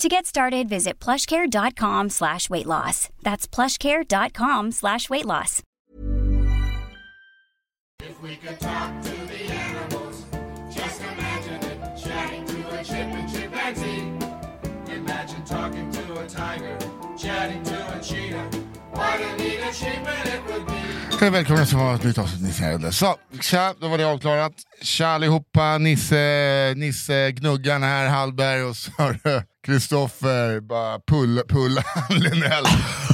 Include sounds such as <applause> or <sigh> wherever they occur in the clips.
To get started, visit plushcare.com slash weight loss. That's plushcare.com slash weight loss. If we could talk to the animals, just imagine it. Chatting to a chip and chimpanzee. Imagine talking to a tiger, chatting to a cheetah. What a neat achievement it would be. Hej välkomna till ett nytt avsnitt Nisse Herrade. Så, tja, då var det avklarat. Tja allihopa, Nisse, Nisse Gnuggan här, Hallberg och så har du Kristoffer, bara pull, pulla <laughs> Linnell.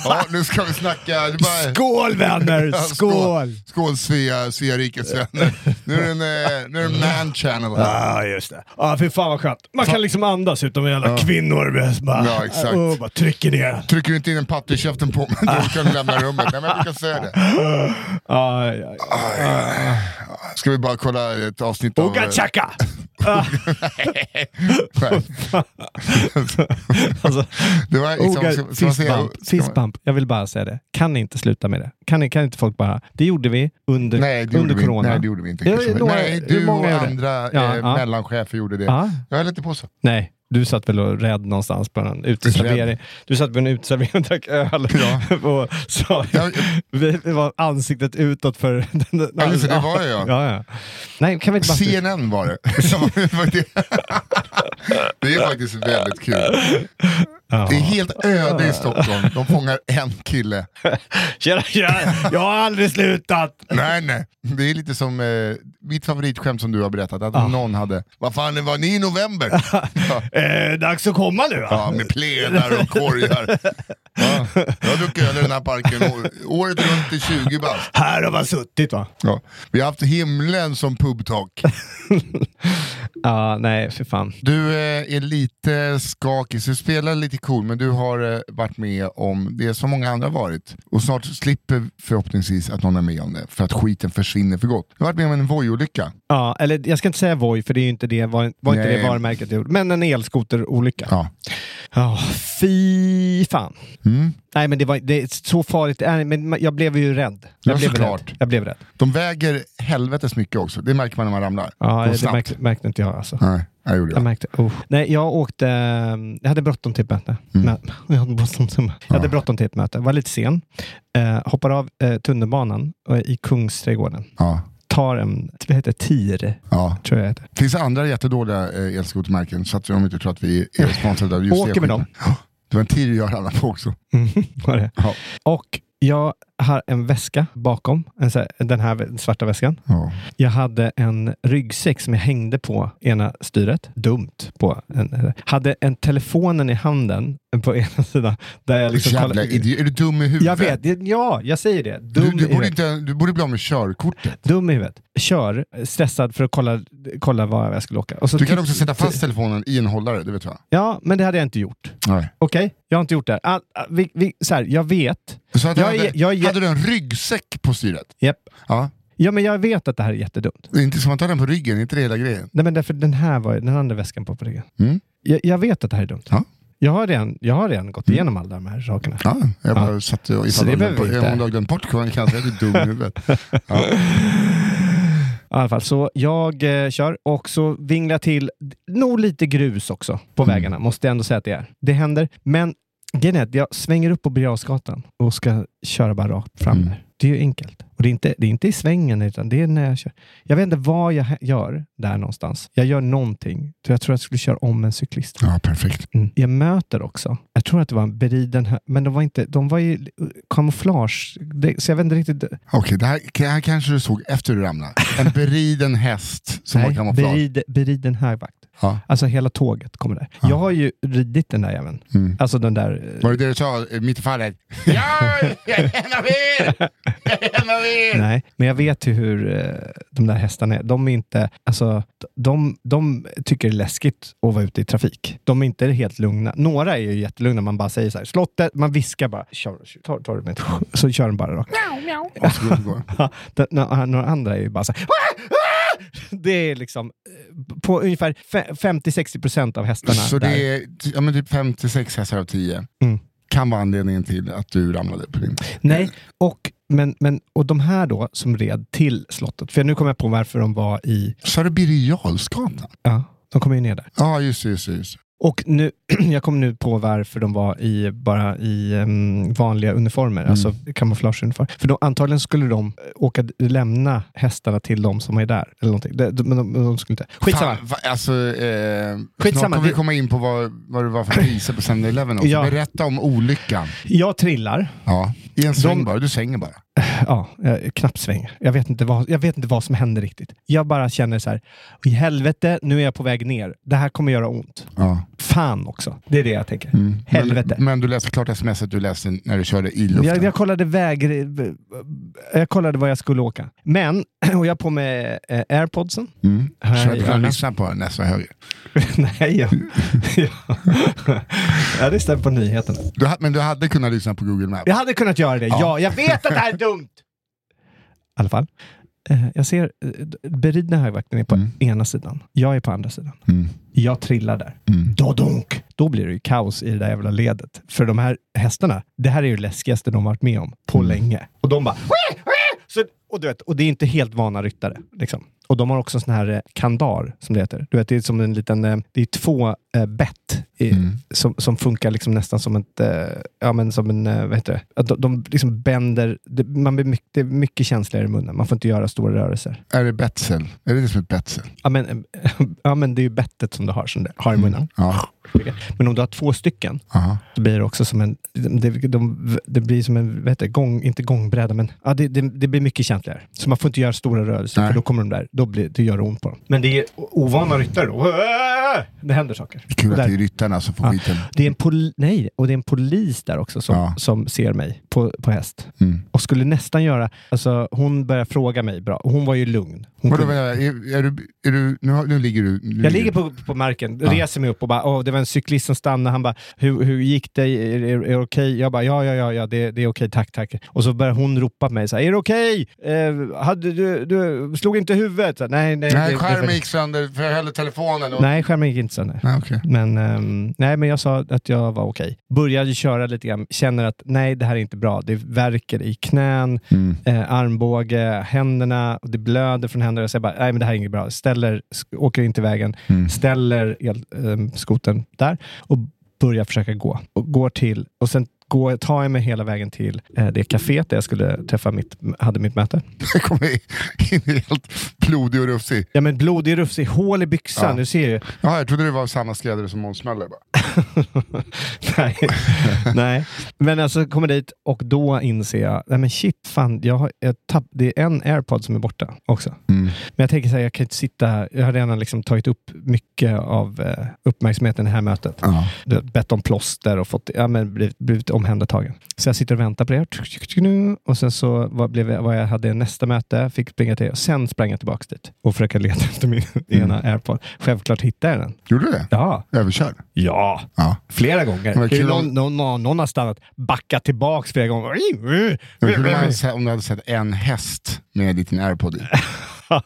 Ja, nu ska vi snacka. Bara, Skål vänner! <laughs> Ja, Skål! Skål Svea, Svea rikes vänner. Nu är det en, eh, nu är det man channel. Ja, just det. Ja, fy fan vad skönt. Man kan liksom andas utan de jävla kvinnor. Bara, Ja, exakt. Och bara trycker ner. Trycker du inte in en patte i käften på mig, då kan du lämna rummet. Nej, men jag brukar säga det. Ja, ja, ja. Ska vi bara kolla ett avsnitt av... Oga eh, chaka! <laughs> <laughs> Alltså, Det var liksom, Oga, ska, ska fistbump, fistbump. Jag vill bara säga det. Kan inte sluta med det? Kan, kan inte folk bara... Det gjorde vi under, Nej, under vi, corona. nej, det gjorde vi inte. Ja, Kristoffer. några- nej, du och andra Ja, eh, ja. mellanchefer gjorde det. Ja. Jag höll inte på så. Nej, du satt väl och rädd någonstans på en uteservering. Du satt på en uteservering och drack öl. <laughs> Ja. <laughs> och sa, Ja, vi var ansiktet utåt för... <laughs> den- Ja, just det, det var jag. Ja, ja. Nej, kan vi inte bara... CNN det. Det var det. Det är faktiskt väldigt kul. Ja. Det är helt öde i Stockholm. De fångar en kille. <laughs> Tjena, tjena! Jag har aldrig slutat! Nej, nej. Det är lite som eh, mitt favoritskämt som du har berättat. Att någon hade, vad fan var ni i november? <laughs> Ja, Eh, dags att komma nu va? ja med plädar och korgar. Ja, jag har druckit öl i den här parken året runt i 20 bast. Här har man suttit va? Ja. Vi har haft himlen som pubtalk. <laughs> Ja, nej för fan. Du eh, är lite skakig, så du spelar lite cool, men du har eh, varit med om det som många andra har varit. Och snart slipper förhoppningsvis att någon är med om det, för att skiten försvinner för gott. Du har varit med om en Voi-olycka. Ja, eller jag ska inte säga Voi, för det är ju inte det, var, var inte Nej. det varumärket jag gjorde. Men en elskoterolycka. Ja. Ja, fy fan. Mm. Nej, men det, var, det så farligt. Nej, men jag blev ju rädd. Jag Ja, blev såklart. rädd. Jag blev rädd. De väger helvetes mycket också, det märker man när man ramlar. Ja, det märkte, märkte inte jag alltså. Nej, jag gjorde Jag det. märkte, oh. Nej, jag åkte... ehm, Jag hade bråttom till ett möte. Mm. Jag hade bråttom till, jag hade bråttom till ett möte. Var lite sen. Eh, hoppar av eh, tunnelbanan eh, i Kungsträdgården. Ja. Tar en, vad heter TIR, Ja. tror jag heter. Det finns andra jättedåliga eh, elskotermärken, så att de inte tror att vi är sponsrade av just Åker med dem. Det var en tid jag ramlade på också. Mm, <laughs> var det. Ja. Och jag har en väska bakom, här, den här svarta väskan. Ja. Jag hade en ryggsäck som jag hängde på ena styret. Dumt. På en, hade en telefonen i handen på ena sidan. Där jag liksom Jävla kollade-. Är du dum i huvudet? Jag vet, ja, jag säger det. Du, Dum, du, i borde inte, du borde bli av med körkortet. Dum i huvudet. Kör, stressad för att kolla, kolla var jag skulle åka. Du kan också sätta fast telefonen i en hållare, det vet jag. Ja, men det hade jag inte gjort. Okej? Jag har inte gjort det. All, all, vi, vi, så här, jag vet. Så Jag hade, är- jag är- hade du en ryggsäck på styret? Japp. Ja. Ja, men jag vet att det här är jättedumt. Det är inte som att ta den på ryggen, inte det hela grejen. Nej, men därför den här var den andra väskan på på ryggen. Mm. Jag, jag vet att det här är dumt. Ja. Jag har redan, jag har redan gått igenom alla de här sakerna. Ja, jag bara Ja. satt och ifall du har glömt bort kan jag säga att du är dum i <laughs> huvudet. Ja. I alla fall, så jag eh, kör och så vinglar till nog lite grus också på Mm. vägarna, måste jag ändå säga att det är. Det händer, men grejen att jag svänger upp på Birger och ska köra bara rakt fram Mm. Det är ju enkelt. Och det är, inte, det är inte i svängen, utan det är när jag kör. Jag vet inte vad jag gör där någonstans. Jag gör någonting. Så Jag tror jag skulle köra om en cyklist. Ja, perfekt. Mm. Jag möter också. Jag tror att det var en beriden men de var inte, de var ju kamouflage. Det, så jag vet inte riktigt. Okej, det, här, det här kanske du såg efter du ramlade. En beriden häst som <laughs> var Nej, kamouflage. berid, beriden högvakt. Ja. Alltså hela tåget kommer där. Jag har ju ridit den där jäveln. Mm. Alltså den där... Var det det du sa eh, mitt i fallet? Ja, <laughs> jag är en av er! Jag är en av er! Nej, men jag vet ju hur eh, de där hästarna är. De är inte, alltså, de, de tycker det är läskigt att vara ute i trafik. De är inte helt lugna. Några är ju jättelugna. Man bara säger så här, slottet, man viskar bara. Kör, kör, tar, tar med så kör den bara rakt. Ja, Några <laughs> andra är ju bara så här. "Ah! <laughs> Ah!" Det är liksom eh, på ungefär fe- 50-60 procent av hästarna. Så där. det är ja, men typ 56 hästar av 10. Mm. Kan vara anledningen till att du ramlade på din. Nej, och, men, men, och de här då som red till slottet. För nu kommer jag på varför de var i... Sa du Birger Jarlsgatan? Ja, de kommer ju ner där. Ja, just det. Just det, just det. Och nu, <clears throat> jag kommer nu på varför de var i, bara i em, vanliga uniformer, Mm. alltså kamouflageuniformer. För då, antagligen skulle de eh, åka, lämna hästarna till de som är där. Eller någonting. De, de, de, de skulle inte. Skitsamma. Fan, va, alltså, eh, Skitsamma, kommer vi komma in på vad, vad det var för priser på 7-Eleven också. Ja. Berätta om olyckan. Jag trillar. Ja. I en sväng De- bara, du svänger bara. Ja, eh, knappt svänger. Jag vet, inte vad, jag vet inte vad som händer riktigt. Jag bara känner så här, i helvete, nu är jag på väg ner. Det här kommer göra ont. Ja. Fan också. Det är det jag tänker. Mm. Helvete. Men, men du läste klart sms du läste när du körde i luften. Jag, jag kollade väg... Jag kollade var jag skulle åka. Men, <clears throat> och jag har på mig eh, airpodsen. Mm. Så att du kan öronen. lyssna på nästa höger. <laughs> Nej, <laughs> jag, jag, jag lyssnade på nyheterna. Du, men du hade kunnat lyssna på Google Maps. Jag hade kunnat göra det, ja. Ja. Jag vet att det här dumt! I alla fall. Eh, Jag ser eh, beridna högvakten är på Mm. ena sidan. Jag är på andra sidan. Mm. Jag trillar där. Mm. Då blir det ju kaos i det där jävla ledet. För de här hästarna, det här är ju det läskigaste de har varit med om på Mm. länge. Och de bara... Så, och, du vet, och det är inte helt vana ryttare. Liksom. Och de har också sån här eh, kandar, som det heter. Du vet, det är som en liten... eh, Det är två eh, bett i, Mm. som, som funkar liksom nästan som ett... Ja, men som en... Vad heter det? Att De, de liksom bänder... Det, man blir mycket, det är mycket känsligare i munnen. Man får inte göra stora rörelser. Är det Betzel? Är det det som är Betzel? Ja, men, <laughs> ja, men det är ju bettet som du har, som det, har i munnen. Ja. Men om du har två stycken, Aha. så blir det också som en... Det, de, det blir som en, vad heter det, gång, inte gångbräda, men ja, det, det, det blir mycket känsligare. Så man får inte göra stora rörelser, Nej. för då kommer de där, då blir, det gör ont på dem. Men det är ovana ryttare då. Det händer saker. Kul Och att där- det är ryttarna som får Ja. skiten. det är en pol, nej, och det är en polis där också som, Ja. som ser mig på, på häst. Mm. Och skulle nästan göra, alltså hon börjar fråga mig bra. Hon var ju lugn. Hon Vadå, kunde- är, är du, är du, nu, nu ligger du... Nu Jag ligger på, på marken, reser mig upp och bara, åh, det var en cyklist som stannade. Han bara, hur, hur gick det? Är, är, är det okej? Jag bara, ja, ja, ja, ja det, det är okej, tack, tack. Och så börjar hon ropa på mig, så här, är det okej? Eh, hade du, du slog inte huvudet? Så, nej, nej. Nej, det- skärmen gick sönder för jag höll telefonen. Och... Nej, skärmen gick inte sönder. Nej, okej. Men, ehm, nej, men jag sa att jag var okej. Började köra lite grann, känner att nej, det här är inte bra. Det värker i knän, Mm. eh, armbåge, händerna, och det blöder från händerna. Så jag bara, nej men det här är inget bra. Ställer, åker in till vägen, Mm. ställer elskoten där och börjar försöka gå. Och går till, och sen går, tar jag mig hela vägen till eh, det kaféet där jag skulle träffa mitt, hade mitt möte. <laughs> Jag kommer in helt blodig och rufsig. Ja men blodig rufsig, hål i byxan, Ja. du ser ju. Ja, jag trodde det var samma skräddare som Måns Möller. <laughs> Nej. <laughs> nej. Men alltså kommer dit och då inser jag, nej men shit, fan, jag har, jag tapp, det är en airpod som är borta också. Mm. Men jag tänker så här, jag kan inte sitta här. Jag har redan liksom tagit upp mycket av eh, uppmärksamheten i det här mötet. Ja. Bett om plåster och fått, ja, men blivit, blivit omhändertagen. Så jag sitter och väntar på det. Och sen så var, blev jag, var jag hade nästa möte, fick springa till och sen sprang jag tillbaka dit och försöka leta <laughs> efter min ena airpod. Självklart hittade jag den. Gjorde du det? Ja, Överkörd? ja. Ja. Flera gånger. Någon, någon, någon, någon har stannat, backat tillbaks flera gånger. Det var kul om du hade sett en häst med din airpod i. <laughs> <laughs>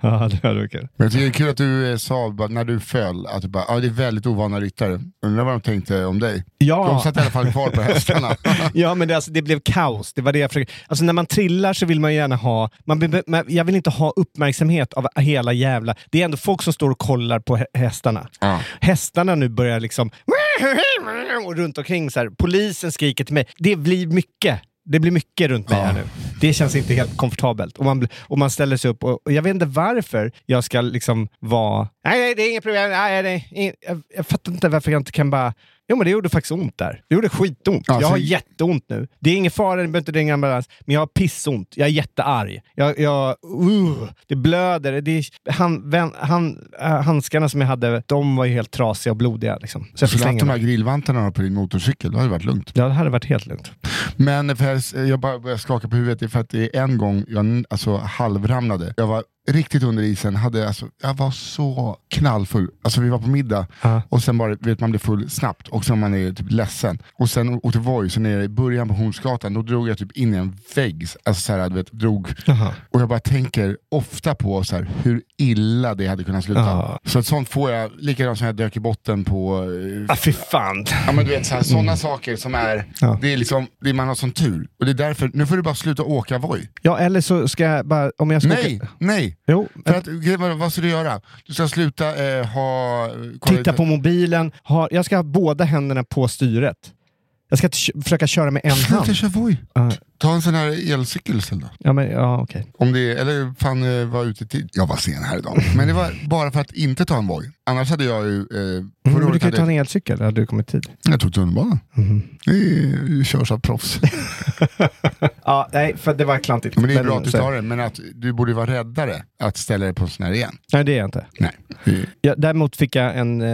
ja, det hade varit kul. Men jag tycker det är kul att du eh, sa bara, när du föll att du bara, ah, det är väldigt ovana ryttare. Undrar vad de tänkte om dig. Ja. De satt i alla fall kvar på hästarna. <laughs> Ja, men det, alltså, det blev kaos. Det var det jag försökte. Alltså, när man trillar så vill man gärna ha... Man, jag vill inte ha uppmärksamhet av hela jävla... Det är ändå folk som står och kollar på hä- hästarna. Ja. Hästarna nu börjar liksom... <laughs> Och runt omkring så här. Polisen skriker till mig. Det blir mycket. Det blir mycket runt mig Ja. här nu. Det känns inte helt komfortabelt. Och man, och man ställer sig upp och, och jag vet inte varför jag ska liksom vara... Nej, nej, det är inget problem. Nej, nej, ing- jag, jag fattar inte varför jag inte kan bara... Jo, men det gjorde faktiskt ont där. Det gjorde skitont. Ja, jag har jätteont nu. Det är ingen fara, ni behöver inte ringa ambulans. Men jag har pissont. Jag är jättearg. Jag, jag, uh, det blöder. Det är, han, vän, han, äh, handskarna som jag hade, de var ju helt trasiga och blodiga. Liksom. Så jag fick slänga de här grillvantarna på din motorcykel, då hade det varit lugnt. Ja, det hade varit helt lugnt. Men för jag, jag bara började skaka på huvudet, det är för att det är en gång jag alltså, halvramlade. Jag var riktigt under isen, hade, alltså, jag var så knallfull. Alltså vi var på middag Ja. och sen bara, vet man blir full snabbt och sen man är typ ledsen. Och sen åkte Voi, nere i början på Hornsgatan, då drog jag typ in i en vägg. Alltså så här, vet, drog. Jaha. Och jag bara tänker ofta på så här, hur illa det hade kunnat sluta. Ja. Så ett sånt får jag, likadant som jag dök i botten på eh, Ah, fy fan. Ja men du vet, så sådana saker som är, Ja. det är liksom, det är, man har sån tur. Och det är därför, nu får du bara sluta åka Voi. Ja, eller så ska jag bara... Om jag ska Nej, åka- nej. Jo, För att, vad, ska du göra? Du ska sluta eh, ha... titta lite- på mobilen. Ha, jag ska ha båda händerna på styret. Jag ska försöka köra med en Sluta hand. köra Voi. Ja, Ta en sån här elcykel istället ja, men, ja okej. Om det, eller fan eh, var ute i tid. Jag var sen här idag. Men det var bara för att inte ta en Voi. Annars hade jag ju... Eh, Mm, men du kan ju hade, ta en elcykel, hade du kommit tid. Jag tog tunnelbanan. Mhm. Det körs av proffs. <laughs> Ja, nej, för det var klantigt. Men det är bra att du tar det. Men att du borde vara räddare att ställa dig på en sån här igen. Nej, det är jag inte. Nej. Ja, däremot fick jag en... Eh,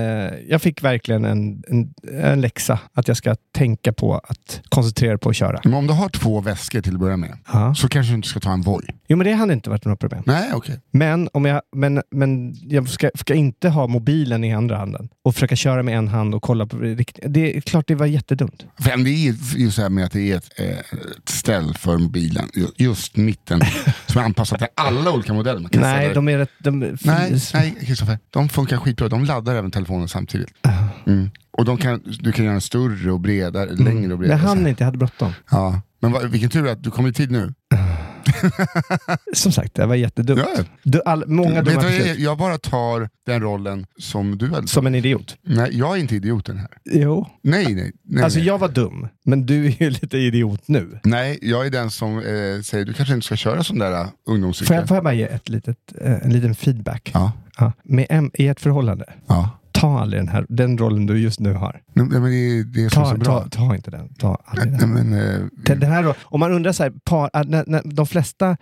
jag fick verkligen en, en, en läxa. Att jag ska tänka på att koncentrera på att köra. Men om du har två väskor till att börja med, Ja. så kanske du inte ska ta en Voi. Jo, men det hade inte varit något problem. Nej, okej. Men, om jag, men, men jag ska, ska inte ha mobilen i andra handen och försöka köra med en hand och kolla på Det är klart det var jättedumt. För det är ju så här med att det är ett, eh, ett ställ för mobilen, ju- just mitten, <laughs> som är anpassat till alla olika modeller. Nej, de är rätt... De, nej, nej, Kristoffer. De funkar skitbra. De laddar även telefonen samtidigt. Mm. Och de kan, du kan göra den större och bredare, längre och bredare. han inte, jag hade bråttom. ja. Men vad, vilken tur att du kom i tid nu. <laughs> Som sagt, det var jättedumt. Ja. Du, all, många du dumma vad jag, jag bara tar den rollen som du hade Som en idiot. Nej, jag är inte idioten här. Jo. Nej, nej. nej, Alltså nej. jag var dum, men du är ju <laughs> lite idiot nu. Nej, jag är den som eh, säger du kanske inte ska köra sån där uh, Får ungdomscykel. jag, får jag bara ge ett litet, eh, en liten feedback? Ja, Ja. Med I ett förhållande, ja. Ta aldrig den, här, den rollen du just nu har. Nej, men det det är Ta, så bra. ta, ta inte den. Ta aldrig Nej, den. men, eh, Den här, om man undrar, så här, par, när, när, de flesta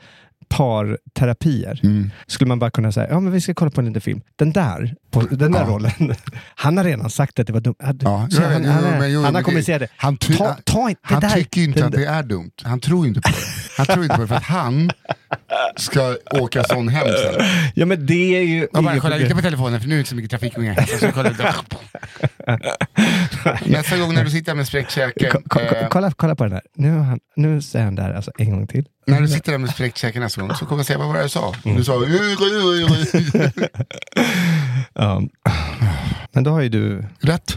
parterapier mm. skulle man bara kunna säga, ja men vi ska kolla på en liten film. Den där, på, den där Ja. rollen, <laughs> han har redan sagt att det var dumt. Ja, han, jo, han, men jo, han har det- kommunicerat det. Han, ty- Ta, ta inte han det där. tycker inte den, att det är dumt. Han tror inte på det. Han tror inte på det för att han ska åka sån hem sen. Ja men det är ju... Jag bara, kolla lite på telefonen för nu är det inte så mycket trafik. med. Så jag kollar- <laughs> Nästa gång när du sitter med spräckt käke, eh, kolla, kolla på den här. Nu, han, nu säger han det här alltså en gång till. När du sitter där med spräckt käke nästa gång så kommer jag säga vad var det jag sa? Du sa Ja. Men då har ju du... rätt.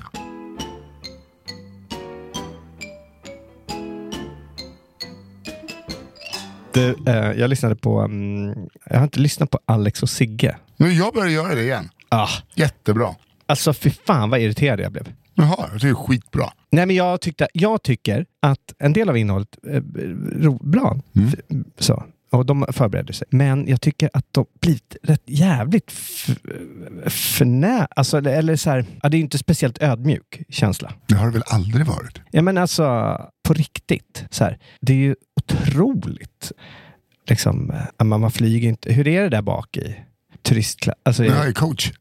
du eh, jag lyssnade på... mm, jag har inte lyssnat på Alex och Sigge. Nu jag börjar göra det igen. Ah, Jättebra. alltså fy fan vad irriterad jag blev. Jaha, det är skitbra. Nej, men jag, tyckte, jag tycker att en del av innehållet är ro, bra. Mm. Så. Och de förbereder sig. Men jag tycker att de blivit rätt jävligt förnä... Alltså, eller- eller så här, ja, det är ju inte speciellt ödmjuk känsla. Det har det väl aldrig varit? Ja men alltså, på riktigt. Så här, det är ju otroligt. Liksom, eh, man, man flyger inte. Hur är det där bak i turistklass? Alltså, Jag är coach.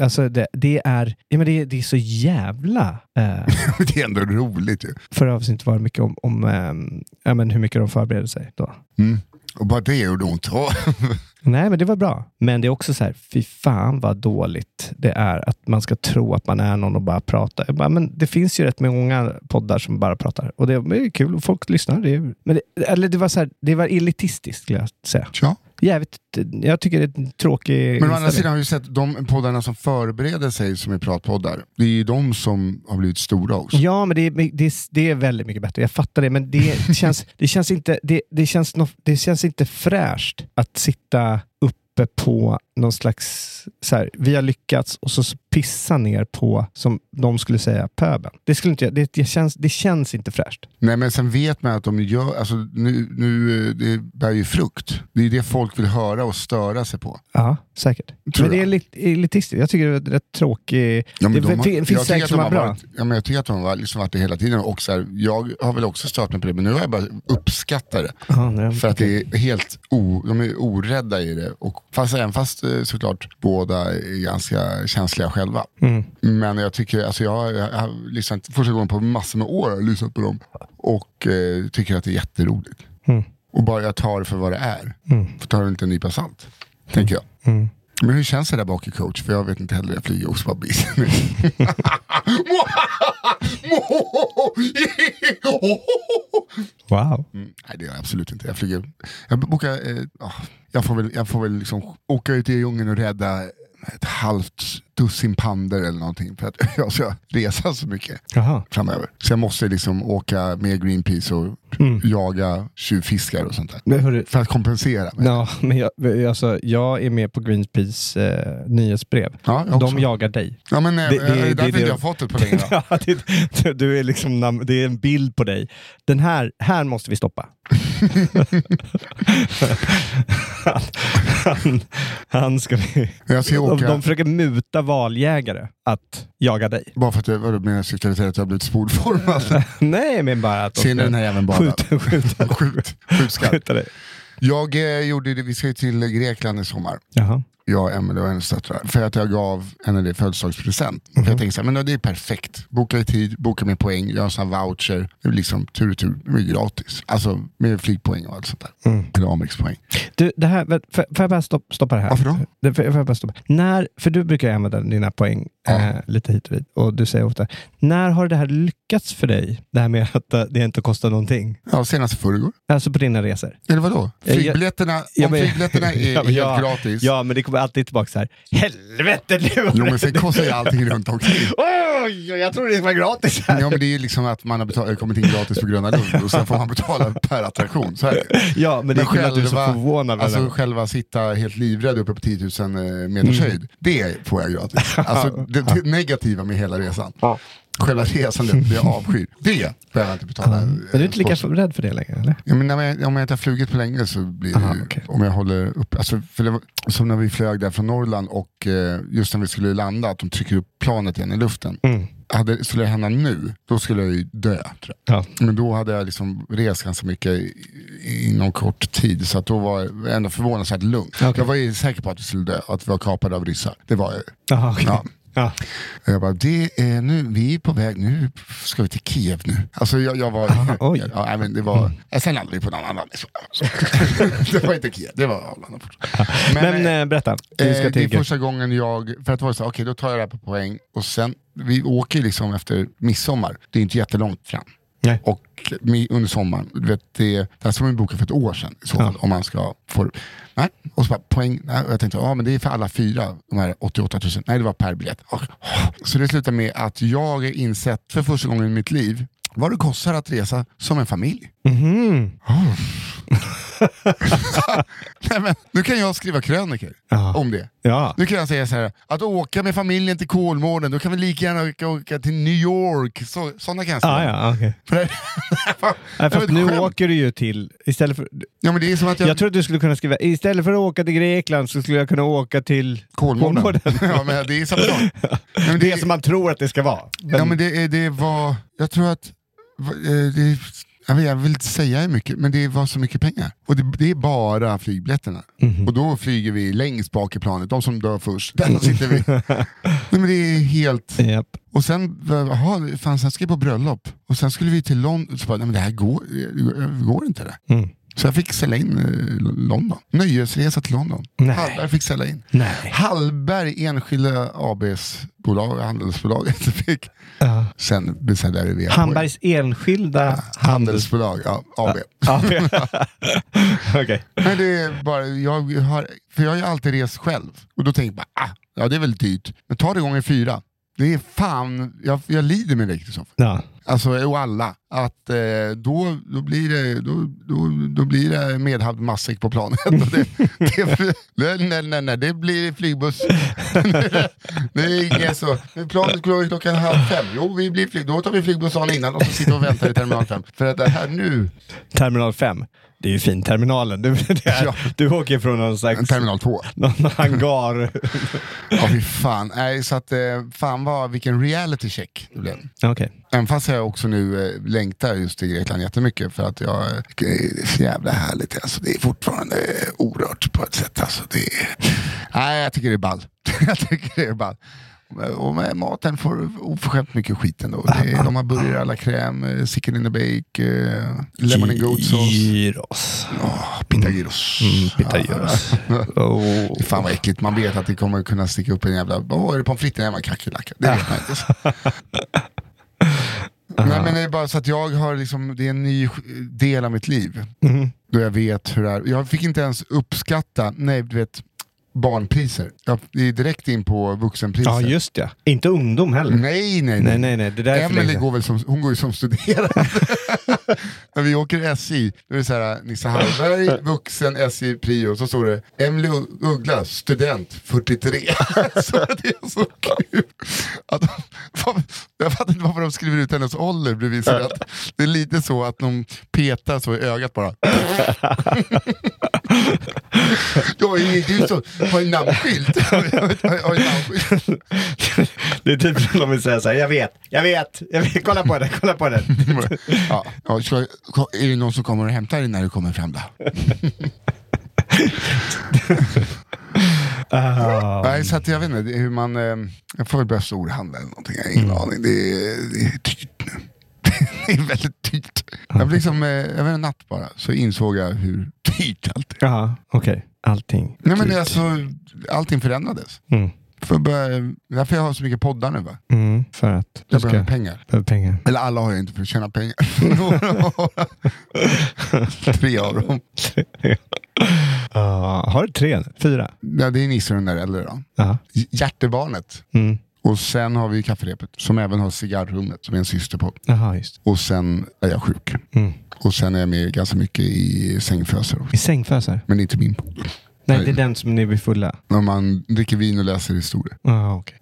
alltså det, det, är, ja, men det, det är så jävla... Eh, <laughs> Det är ändå roligt ju. förra avsnittet var det mycket om, om ehm, ja, men hur mycket de förbereder sig. Då. Mm. Och bara det gjorde ont. <laughs> Nej, men det var bra. Men det är också så här, fy fan vad dåligt det är att man ska tro att man är någon och bara pratar. Jag bara, men det finns ju rätt många poddar som bara pratar. Och det är kul och folk lyssnar. Det är, men det, eller det var så här, det var elitistiskt skulle jag säga. Tja. Jävligt, jag tycker det är en tråkig Men å andra inställning. sidan har vi sett de poddarna som förbereder sig som är pratpoddar. Det är ju de som har blivit stora också. Ja, men det är, det, är, det är väldigt mycket bättre. Jag fattar det, men det <laughs> känns, det känns, inte, det, det känns, nå- det känns inte fräscht att sitta uppe på någon slags, så här, vi har lyckats och så pissa ner på, som de skulle säga, pöben. Det, skulle inte, det, det, känns, det känns inte fräscht. Nej men sen vet man att de gör, alltså nu, nu det bär ju frukt. Det är det folk vill höra och störa sig på. Ja, säkert. Tror men det är jag. elit- elitistiskt. Jag tycker det är rätt tråkig... Ja, det de har- fin- jag finns tycker säkert att som de är bra. Varit, ja, men jag tycker att de har liksom varit det hela tiden. Och så här, jag har väl också stört mig på det, men nu har jag bara uppskattat det. Ja, nej, För att det är helt o, de är orädda i det. Och fast, även fast såklart båda är ganska känsliga själva. Mm. Men jag tycker, alltså jag, jag har lyssnat första gången på massor med år lyssnat på dem. Och eh, tycker att det är jätteroligt. Mm. Och bara jag tar det för vad det är. Mm. Får ta det inte en nypa salt. Tänker jag. Mm. Men hur känns det där bak i coach? För jag vet inte heller, jag flyger också bara bil. Wow. Mm, nej det gör jag absolut inte. Jag flyger, jag bokar, eh, ah, jag får väl, jag får väl liksom åka ut i djungeln och rädda ett halvt dussin pandor eller någonting för att <laughs> jag ska resa så mycket Jaha. framöver. Så jag måste liksom åka med Greenpeace och Mm. jaga tjuvfiskar och sånt där. Hörru, För att kompensera. Ja, men jag, alltså, jag är med på Greenpeace eh, nyhetsbrev. Ja, jag. De jagar dig. Ja men eh, Det- det, det- det, är därför jag har fått det på länge. <laughs> Ja, det, du är liksom, det är en bild på dig. Den här, här måste vi stoppa. <laughs> han, han, han ska vi... Jag ska De, åka, de försöker muta valjägare att jaga dig. bara för att jag, vadå, menar till att jag har blivit spolformad? <laughs> Nej, men bara att Ser ni den här jäveln bara? skjuta, skjuta, Skjut, skjut skarpt. skjuta dig. Jag eh, gjorde det, vi ska ju till Grekland i sommar. Jaha. Jag Emelie och hennes döttrar. För att jag gav henne det i födelsedagspresent. För jag tänkte så här, men det är perfekt. Boka i tid, boka med poäng, göra en sån här voucher. Det är liksom tur och tur, det är gratis. Alltså med flygpoäng och allt sånt där. Mm. Eller Amex-poäng. Du, det här, vä- får jag bara stopp, stoppa det här? Varför då? Det, får får jag stoppa. När, för du brukar använda dina poäng Ja. eh, lite hit och dit. Och du säger ofta, när har det här lyckats för dig? Det här med att eh, det inte kostar någonting. Ja, senast i förrgår. Alltså på dina resor. Eller vadå? Jag- Flygbiljetterna, Ja, om flygbiljetterna är <laughs> Ja, helt ja. gratis. Ja, men det kommer alltid tillbaka så här. Helvete nu! Jo men sen kostar ju allting runt omkring. <laughs> Oj, jag tror det var gratis här. Ja men det är ju liksom att man har betal- kommit in gratis på Gröna Lund och sen får man betala per attraktion. Så är det. Ja, men det är kul att du är så förvånad. alltså det. själva sitta helt livrädd uppe på 10 000 meters Mm. höjd, det får jag gratis. <laughs> Alltså det, det negativa med hela resan. Ja. Själva resan, det jag avskyr, det behöver jag inte betala. Men du är inte lika rädd för det längre? Eller? Ja, men jag, om jag inte har flugit på länge så blir det Aha, ju, okej. om jag håller upp, alltså, var, som när vi flög där från Norrland och eh, just när vi skulle landa, att de trycker upp planet igen i luften. Mm. Hade, skulle det hända nu, då skulle jag ju dö. Tror jag. Ja. Men då hade jag liksom rest ganska mycket inom kort tid, så att då var jag ändå förvånansvärt lugn. Okej. Jag var ju säker på att vi skulle dö, att vi var kapade av ryssar. Det var jag. Jaha, okej. Ja. Ja. Jag bara, det är nu, vi är på väg, nu ska vi till Kiev nu. Alltså jag, jag var, Aha, oj. ja, men det var, jag sen landade vi på en annan <laughs> det var inte Kiev, det var Arlanda. Men, eh, eh, berätta, du Eh, ska det är första gången jag, för att vara så, okej då tar jag det här på poäng och sen, vi åker liksom efter midsommar, det är inte jättelångt fram. Nej. Och mi- under sommaren, du vet, det, det här ska man ju boka för ett år sedan så Ja. om man ska få Nej, och så bara poäng, nej, och jag tänkte, ja men det är för alla fyra, de här 88 000, nej det var per biljett. Och, så det slutar med att jag har insett för första gången i mitt liv vad det kostar att resa som en familj. Mhm. <laughs> nej, men, nu kan jag skriva krönikor Ja. om det. Ja. Nu kan jag säga så här, att åka med familjen till Kolmården, då kan vi lika gärna åka, åka till New York. Så, sådana kan jag säga. Ah, ja, okej. För <laughs> det, Nej, det ett nu skämt. åker du ju till, istället för, ja, men det är som att jag... jag tror att du skulle kunna skriva, istället för att åka till Grekland så skulle jag kunna åka till Kolmården. Kolmården. <laughs> ja, men det är samma sak. Men det är som man tror att det ska vara. Men, Ja men det, är- det var, jag tror att, eh, det, jag, vill inte säga hur mycket, men det var så mycket pengar. Och det, det är bara flygbiljetterna. Mhm. Och då flyger vi längst bak i planet, de som dör först, där sitter vi. <laughs> Nej, men det är helt... Japp. Och sen, jaha, fan, sen ska jag på bröllop. Och sen skulle vi till London, så bara, nej men det här går, det går inte det. Mm. Så jag fick ställa in eh, London. Nöjesresa till London. Nej. Hallberg fick ställa in. Nej. Hallberg enskilda ABs bolag, handelsbolaget <laughs> fick Ja. sen beställde jag det via Hambergs enskilda handels... handelsbolag, ja, AB. <laughs> Men det är bara, jag har, för jag har ju alltid rest själv och då tänker jag bara, ah, ja det är väl dyrt, men ta det gånger fyra. Det är fan, jag, jag lider med dig Kristoffer. Ja. Alltså, och alla. Att eh, då, då, blir det, då, då, då blir det medhavd matsäck på planet. <laughs> Det, det, nej, nej, nej, det blir flygbuss. <laughs> det är inget så. Planet går klockan halv fem. Jo, vi blir flyg, då tar vi flygbuss dagen innan och så sitter vi och väntar i terminal fem. För att det här nu, Terminal 5. Det är ju fin terminalen. Du, <laughs> är, Ja. du åker från någon slags terminal två. <laughs> någon hangar. Ja, fy fan. Nej, så att, eh, fan vad, vilken reality check det blev. Okej. Även fast jag också nu eh, längtar just till Grekland jättemycket för att jag, eh, det är så jävla härligt. Alltså, det är fortfarande eh, orört på ett sätt. Alltså, det är, nej, jag tycker det är ball. <laughs> jag tycker det är ball. Och med maten får oförskämt mycket skit ändå. Är, de har burgare à la crème, eh, chicken in the bake, eh, lemon and goat sauce. Gyros. Oh, pita gyros. Mm, pita gyros. <laughs> Oh. Fan vad äckligt, man vet att det kommer kunna sticka upp en jävla, åh är det pommes frites? Nej, man kackerlacka. Det vet man inte. <laughs> Nej men det är bara så att jag har liksom, det är en ny del av mitt liv. Mm. Då jag vet hur det är. Jag fick inte ens uppskatta, nej du vet, barnpriser. Jag är direkt in på vuxenpriser. Ja, just det. Inte ungdom heller. Nej, nej, Nej, nej, nej. Det där Emelie går väl som, hon går ju som studerande. <laughs> När vi åker SJ, då är det så här, Nisse Hallberg, vuxen, SJ Prio, så står det Emelie Uggla, student, 43. <laughs> så det är så kul. Att, de- jag fattar inte varför de skriver ut hennes ålder bredvid sig. Att det är lite så att de petar så i ögat bara. <laughs> Jag är namnskylt. Jag har en namnskylt. <laughs> Det är typ som de vill säga så här, jag vet, jag vet, jag vet, kolla på den, kolla på den. <laughs> Ja, ja, ska, är det någon som kommer och hämtar dig när du kommer fram då? <laughs> Ah. Nej, så att jag vet inte hur man... Eh, jag får väl börja storhandla eller någonting. Jag har ingen aning. Det är, det är dyrt nu. <laughs> det är väldigt dyrt. Jag liksom, eh, jag vet en natt bara, så insåg jag hur dyrt allt är. Ja, okej. Allting. Nej men Dyrt. alltså, allting förändrades. Mm. För börja, därför jag har så mycket poddar nu va? Mm, för att Jag ska behöver pengar. pengar. Eller alla har jag inte för att tjäna pengar. <laughs> Tre av dem. <laughs> Ah, har du tre? Fyra? Ja, det är Nisse och den där äldre då. Ja. Hjärtebarnet. Mm. Och sen har vi kafferepet som även har cigarrummet som är en syster på. Jaha, just Och sen är jag sjuk. mm. Och sen är jag med ganska mycket i sängfösar. också. I sängfösar? Men det är inte min podd. Nej, det är den som ni blir fulla. När man dricker vin och läser historia. Ah, okej.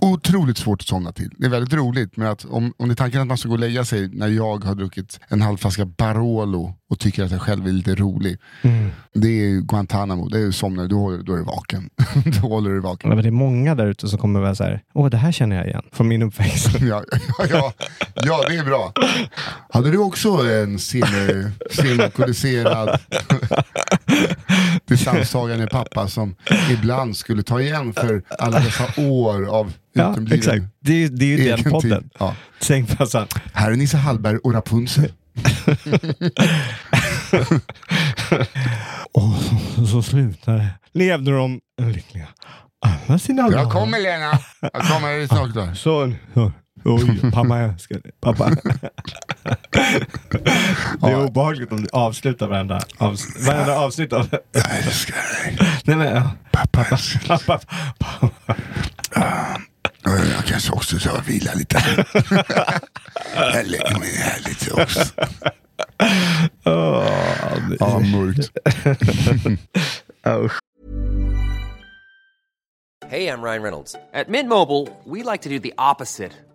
Otroligt svårt att somna till. Det är väldigt roligt, men att om, om det är tanken att man ska gå och lägga sig när jag har druckit en halv flaska Barolo och tycker att jag själv är lite rolig. Mm. Det är Guantanamo, det är somnar då, då är du vaken. <laughs> då håller du vaken. Ja, men det är många där ute som kommer vara så här, åh det här känner jag igen från min uppväxt. <laughs> Ja, ja, ja, ja, det är bra. Hade du också en simmalkoholiserad <laughs> <laughs> distanstagande pappa som ibland skulle ta igen för alla dessa år av <laughs> ja, exakt. Det, är- det är ju den podden. Ja. Sängfösan. Här är Nisse Hallberg och Rapunzel. <laughs> Och så, så slutar det. Levde de lyckliga alla sina dagar. Jag kommer Lena, jag kommer snart. Så, så. Oj, pappa jag älskar dig. Pappa. <laughs> Det är obehagligt om du avslutar varenda, avs varenda avsnitt av det. Jag älskar dig. Nej men ja. Pappa, älskar dig. Pappa, pappa. Jag kanske också ska vila lite. <laughs> Jag lägger mig här lite också. Åh, det- Ja, mörkt. <laughs> Hey, I'm Ryan Reynolds. At Mint Mobile, we like to do the opposite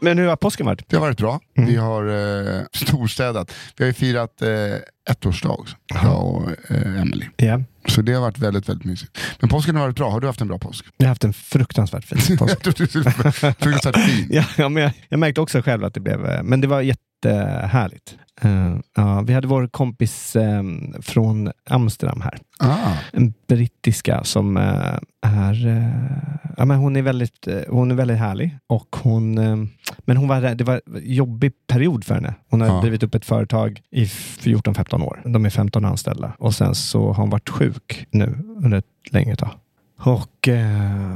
Men hur har påsken varit? Det har varit bra. Mm. Vi har eh, storstädat. Vi har ju firat eh, ettårsdag, också, jag och eh, Emily. Ja. Så det har varit väldigt, väldigt mysigt. Men påsken har varit bra. Har du haft en bra påsk? Jag har haft en fruktansvärt fin <laughs> påsk. fruktansvärt fin. <laughs> ja, ja, men jag, jag märkte också själv att det blev, eh, men det var jättehärligt. Uh, ja, vi hade vår kompis eh, från Amsterdam här. Ah, En brittiska som eh, är, ja, men hon är väldigt, hon är väldigt härlig och hon, men hon var, det var en jobbig period för henne. Hon har Ja. drivit upp ett företag i 14-15 år. De är 15 anställda och sen så har hon varit sjuk nu under ett längre tag. Och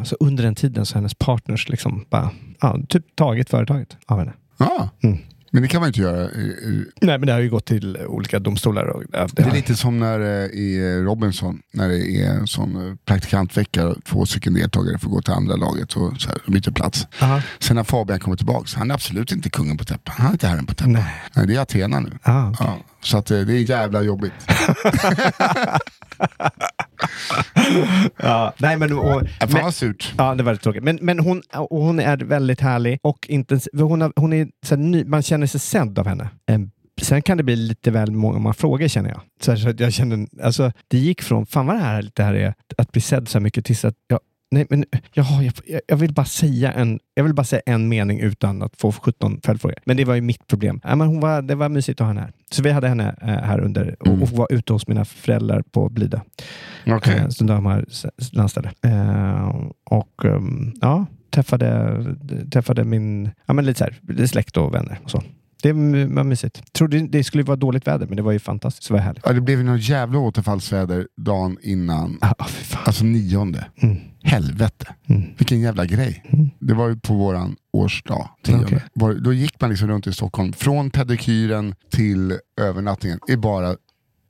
så under den tiden så har hennes partners liksom bara, typ tagit företaget av henne. ah. Mm. Men det kan man ju inte göra. Eh, eh, Nej, men det har ju gått till olika domstolar. Och, det Det är lite som när eh, i Robinson, när det är en sån praktikantvecka och två stycken deltagare får gå till andra laget och så här, byter plats. Aha. Sen när Fabian kommer tillbaka, han är absolut inte kungen på täppan. Han är inte herren på täppan. Nej. Nej. det är Athena nu. Ah, okej. Ja, så att, det är jävla jobbigt. <laughs> <laughs> Ja, nej, men, och, Fan vad surt. Ja, det var lite tråkigt. Men, men hon, och hon är väldigt härlig och intensiv. Hon, har, hon är så här, ny, man känner sig sedd av henne. Eh, Sen kan det bli lite väl många frågor känner jag. Så, här, så att jag kände, alltså, det gick från, fan vad det här, det här är, att bli sedd så här mycket tills att jag, nej, men, jaha, jag, jag, vill bara säga en, jag vill bara säga en mening utan att få 17 följdfrågor. Men det var ju mitt problem. Ja, men hon var, det var mysigt att ha henne här. Så vi hade henne eh, här under och, och var ute hos mina föräldrar på Blida. Okej. Eh, Så de har landställe. Eh, och ehm, ja, träffade, träffade min ja, men lite så här, släkt och vänner. Och så. Det var mysigt. Trodde det skulle vara dåligt väder, men det var ju fantastiskt. Det var härligt. Ja, det blev ju något jävla återfallsväder dagen innan. Ah. Alltså nionde. Mm. Helvete. Mm. Vilken jävla grej. Mm. Det var ju på våran årsdag. Var, då gick man liksom runt i Stockholm. Från pedikyren till övernattningen. i bara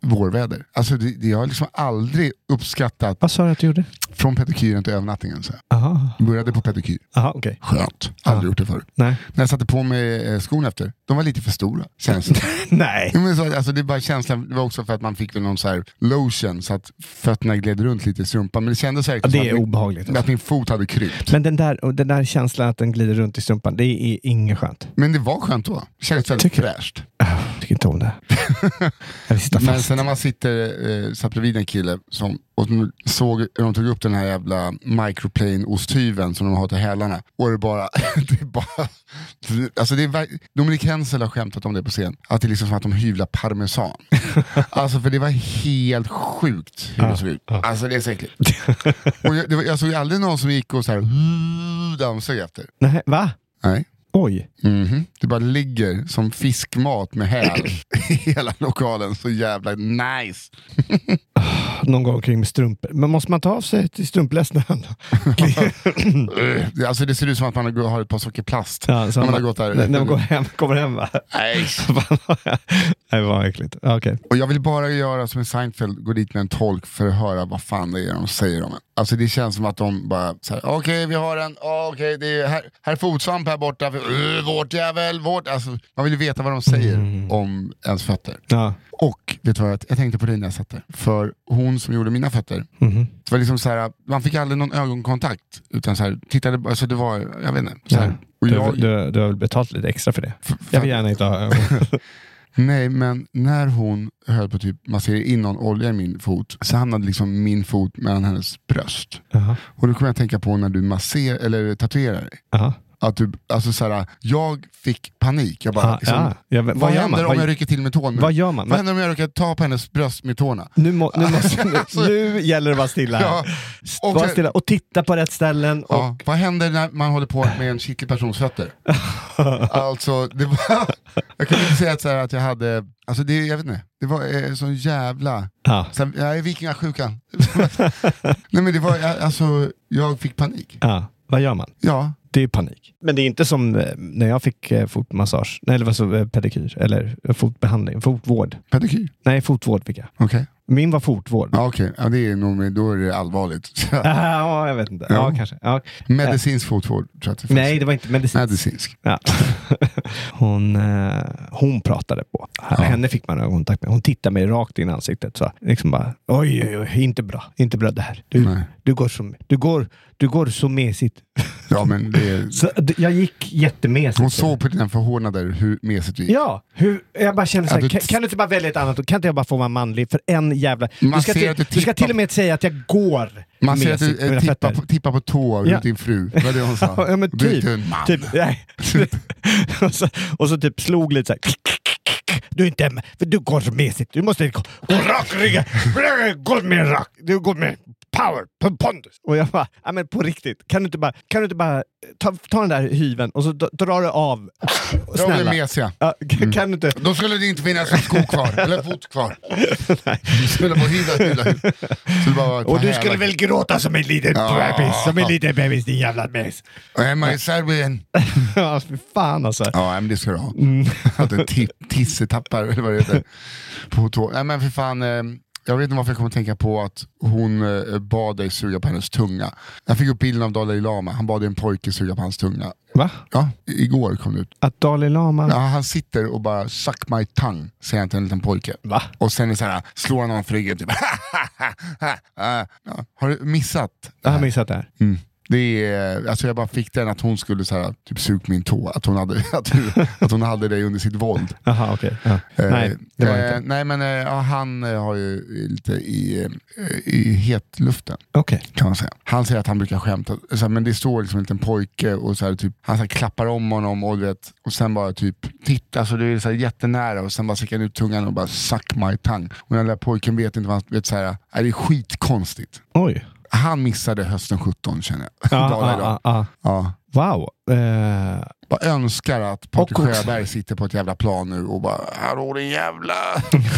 vårväder. Alltså det, det, jag har liksom aldrig uppskattat Vad sa du att du gjorde? från pedikyren till övernattningen. Så. Aha, Började på pedikyr. Aha okej. Skönt. Aldrig Ja. gjort det förr. Nej. När jag satte på mig eh, skon efter, de var lite för stora. Det. <laughs> Nej. Ja, men så, alltså, det, är bara känslan, det var också för att man fick väl någon så här lotion så att fötterna gled runt lite i strumpan. Men det kändes Ja, verkligen det som är att, min, obehagligt. att Alltså. min fot hade krypt. Men den där, den där känslan att den glider runt i strumpan, det är inget skönt. Men det var skönt då. Det kändes väldigt fräscht. Jag tycker inte om det. <laughs> Jag vill sitta Men fast. sen när man sitter, eh, satt bredvid en kille som, och de såg, de tog upp den här jävla microplane-osthyveln som de har till hälarna. Och det bara, <laughs> det är bara, alltså det är, Dominik Hensel har skämtat om det på scen. Att det är liksom som att de hyvlar parmesan. <laughs> alltså för det var helt sjukt hur det såg ut. Alltså det är så äckligt. och jag, var, jag såg aldrig någon som gick och så här, dammsög efter. Nej, va? Nej. Oj. Mhm. Det bara ligger som fiskmat med häl i hela lokalen. Så jävla nice. <laughs> Någon gång kring med strumpor. Men måste man ta av sig till strumpläsaren? Det- <laughs> Alltså det ser ut som att man har- ett par socker plast. Ja, när man har gått där. När man går hem, kommer hem va? Nej. <laughs> Nej, vad äckligt. Okej. Och jag vill bara göra som en Seinfeld, gå dit med en tolk för att höra vad fan det är de säger om en. Alltså det känns som att de bara okej vi har en, oh, okej det är här, här är fotsvamp här borta, uh, vårt jävel, vårt. Alltså, man vill ju veta vad de säger om ens fötter. Ja. Och vet du vad, jag tänkte på dig när jag satt där. För hon som gjorde mina fötter, Mhm. det var liksom så här, man fick aldrig någon ögonkontakt. Utan så här, tittade, alltså det var, jag vet inte. Så här. Och Du, jag, du, du har väl betalt lite extra för det? för, Jag vill gärna inte ha ögon. <laughs> Nej, men när hon höll på typ massera in någon olja i min fot så hamnade liksom min fot mellan hennes bröst. Jaha. Och då kommer jag att tänka på när du masserar eller tatuerar dig. Jaha. Att du, alltså så här, jag fick panik. Jag bara, Ah, liksom, ja. Ja, vad, vad händer man? om Vad- jag rycker till med tån? Vad gör man? Vad händer om jag råkar ta på hennes bröst med tårna? Nu, må, nu, <laughs> måste, nu, nu gäller det att vara stilla. Ja, och sen- stilla och titta på rätt ställen. Och, Ja, vad händer när man håller på med en kittlig persons fötter? <laughs> alltså, det var, <laughs> jag kunde inte säga att, så här, att jag hade, alltså det, jag vet inte, det var eh, sån jävla, Ja. här, jag är vikingasjukan. Nej men det var, alltså, jag fick panik. Ja. Vad gör man? Ja, Det är panik. Men det är inte som eh, när jag fick eh, fotmassage, nej, eller vad så, eh, pedikyr, eller eh, fotbehandling, fotvård. pedikyr. Nej, fotvård fick jag. Okej, Min var fotvård. ja, okej. Ja, det är nog, då är det allvarligt. <laughs> Ja, jag vet inte. Ja, Ja. kanske. Ja. Medicinsk fotvård tror jag att det. Nej, det var inte medicinskt. Medicinsk. Ja. <laughs> Hon, eh, hon pratade på. Henne fick man ögonkontakt med. Hon tittade mig rakt in i ansiktet. Så liksom bara, oj, oj, oj, inte bra. Inte bra det här. Du, Nej. du, går, så, du, går, du går så mesigt. <laughs> Ja, men det Så, jag gick jättemesigt. hon såg på dina förhårdnader hur mesigt du gick. Ja, hur, jag bara kände Ja, såhär, du- kan, du inte bara välja ett annat? Kan inte jag bara få vara manlig för en jävla... Man Du ska, till, du du ska till och med säga att jag går Man ser att du eh, tippar på, tippar på tå Ja. din fru. Det var det hon sa. <laughs> Ja, men Du är typ. inte en man. Typ, <laughs> <laughs> och, så, och så typ slog lite såhär. Du är inte en- för du går mesigt. Du måste gå, gå rak ryggen. Gå mer rak. Du går med power, pondus. Och jag bara, ja, men på riktigt. Kan du inte bara, kan du inte bara ta, ta den där hyven och så drar du av. De är Snälla. mesiga. Ja, kan, kan du inte? Då skulle det inte finnas en sko kvar, eller fot kvar. Du skulle bara vara ett Och du skulle väl gråta som en liten Ja. bebis, som en liten bebis din jävla mes. Och Hemma i Serbien. <laughs> Ja, fy fan alltså. Ja, men det ska du ha. Mm. Att tissetappar, eller vad det heter. <laughs> På tå. Nej men för fan, eh, jag vet inte varför jag kommer att tänka på att hon eh, bad dig suga på hennes tunga. Jag fick upp bilden av Dalai Lama, han bad en pojke suga på hans tunga. Va? Ja, igår kom det ut. Att Dalai Lama... Ja, han sitter och bara suck my tongue, säger han till en liten pojke. Va? Och sen är det så här, slår han honom för ryggen, typ. <laughs> ja. Har du missat? Jag har missat det här. Mm. Det är, alltså jag bara fick den att hon skulle så här, typ sug min tå, att hon, hade, <laughs> att, att hon hade dig under sitt våld. Jaha, okej. Ja. Eh, Nej, det var eh, inte. Nej men eh, ja, han eh, har ju lite i, eh, i hetluften Okej. kan man säga. Han säger att han brukar skämta, så här, men det står liksom en liten pojke och så här, typ, han så här, klappar om honom och, vet, och sen bara typ titta, så du är så här, jättenära och sen bara sticker han ut tungan och bara suck my tongue. Och den där pojken vet inte vad han, vet så här, nej, det är skitkonstigt. Oj. Han missade hösten 17 känner jag. Ja, <laughs> Dalai ja, Lama. ja. Wow. Eh, Bara önskar att Patrik Sjöberg sitter på ett jävla plan nu och bara Hallå din jävla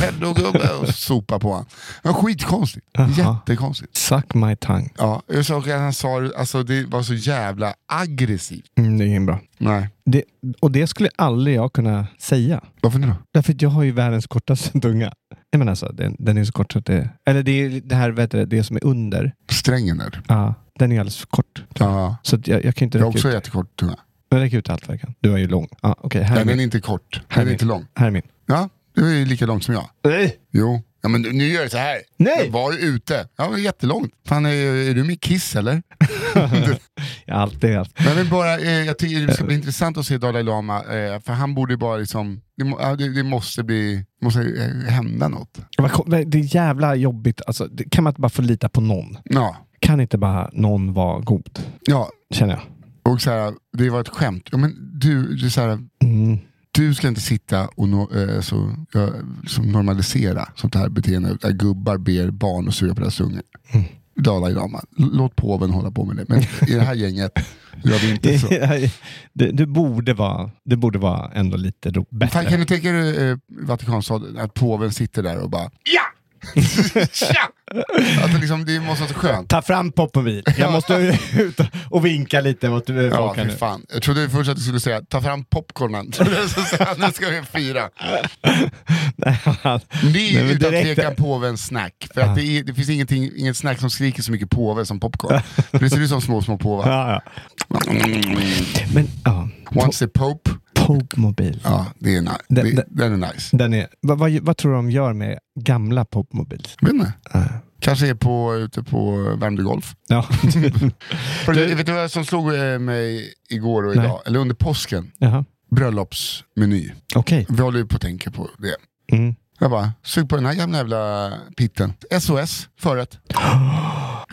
pedogubbe <laughs> och sopar på honom. Var skitkonstigt. Jaha. Jättekonstigt. suck my tongue. Ja, jag såg att han sa alltså det var så jävla aggressivt. Mm, det är ingen bra. Nej, Det, och det skulle aldrig jag kunna säga. varför nu då? Därför att jag har ju världens kortaste <laughs> tunga. Jag menar alltså, den, den är så kort så att det... Eller det är det här, vet du, det som är under. Strängen där. Ja, den är alldeles för kort. Ja, Så att jag, jag kan inte jag räcka också ut. jättekort tunga. Jag räcker ut allt kan. Du är ju lång. Ja, okej, här, Nej, är den är min. inte kort. Här Den är är inte min. lång. här är min. Ja, du är ju lika lång som jag. Nej! Jo. Ja, men nu gör jag så här. Nej! Jag var ute. Ja, men jättelångt. Fan, är, är du med Kiss eller? <laughs> <laughs> Jag har alltid haft. Men jag, vill bara, eh, jag tycker det ska bli intressant att se Dalai Lama, eh, för han borde bara liksom, det, det, det måste bli, måste eh, hända något. Det är jävla jobbigt. Alltså, det, kan man inte bara få lita på någon? Ja, Kan inte bara någon vara god? ja. Känner jag. och så här, det var ett skämt. Ja, men du, du, så här, Mm. du ska inte sitta och no, eh, så, ja, som normalisera sånt här beteende där gubbar ber barn att suga på deras ungar. Mm. Dalai Lama, låt påven hålla på med det. Men i det här gänget gör vi inte så. <laughs> det, det, borde vara, det borde vara ändå lite bättre. Fan, kan du tänka dig eh, Vatikanstaden, att påven sitter där och bara ja! <laughs> Tja! Det, liksom, det måste vara så skönt. Ta fram popmobil. Jag måste ut och vinka lite mot eh, Ja, folk här för nu. fan. Jag trodde först att du skulle säga ta fram popcornen. <laughs> Nu ska vi fira. <laughs> Nej, Det är Nej, utan direkt- tvekan påvens snack. För att det, är, det finns ingenting, inget snack som skriker så mycket påve som popcorn. För det ser ut som små, små påvar. Ja, ja. Men ja, Once the Pope, popmobil. ja det är nice. Den- Det, den- är nice. Den är, vad, vad, vad tror du de gör med gamla popmobils? Vet inte. Ja. Kanske är på, ute på Värmdö Golf. Ja. <laughs> För, vet du vad som slog eh, mig igår och Nej. idag? Eller under påsken? Jaha. Bröllopsmeny. Okej. Vi håller ju på att tänka på det. Mm. Jag bara, sug på den här gamla jävla pitten. SOS, förrätt. <gasps>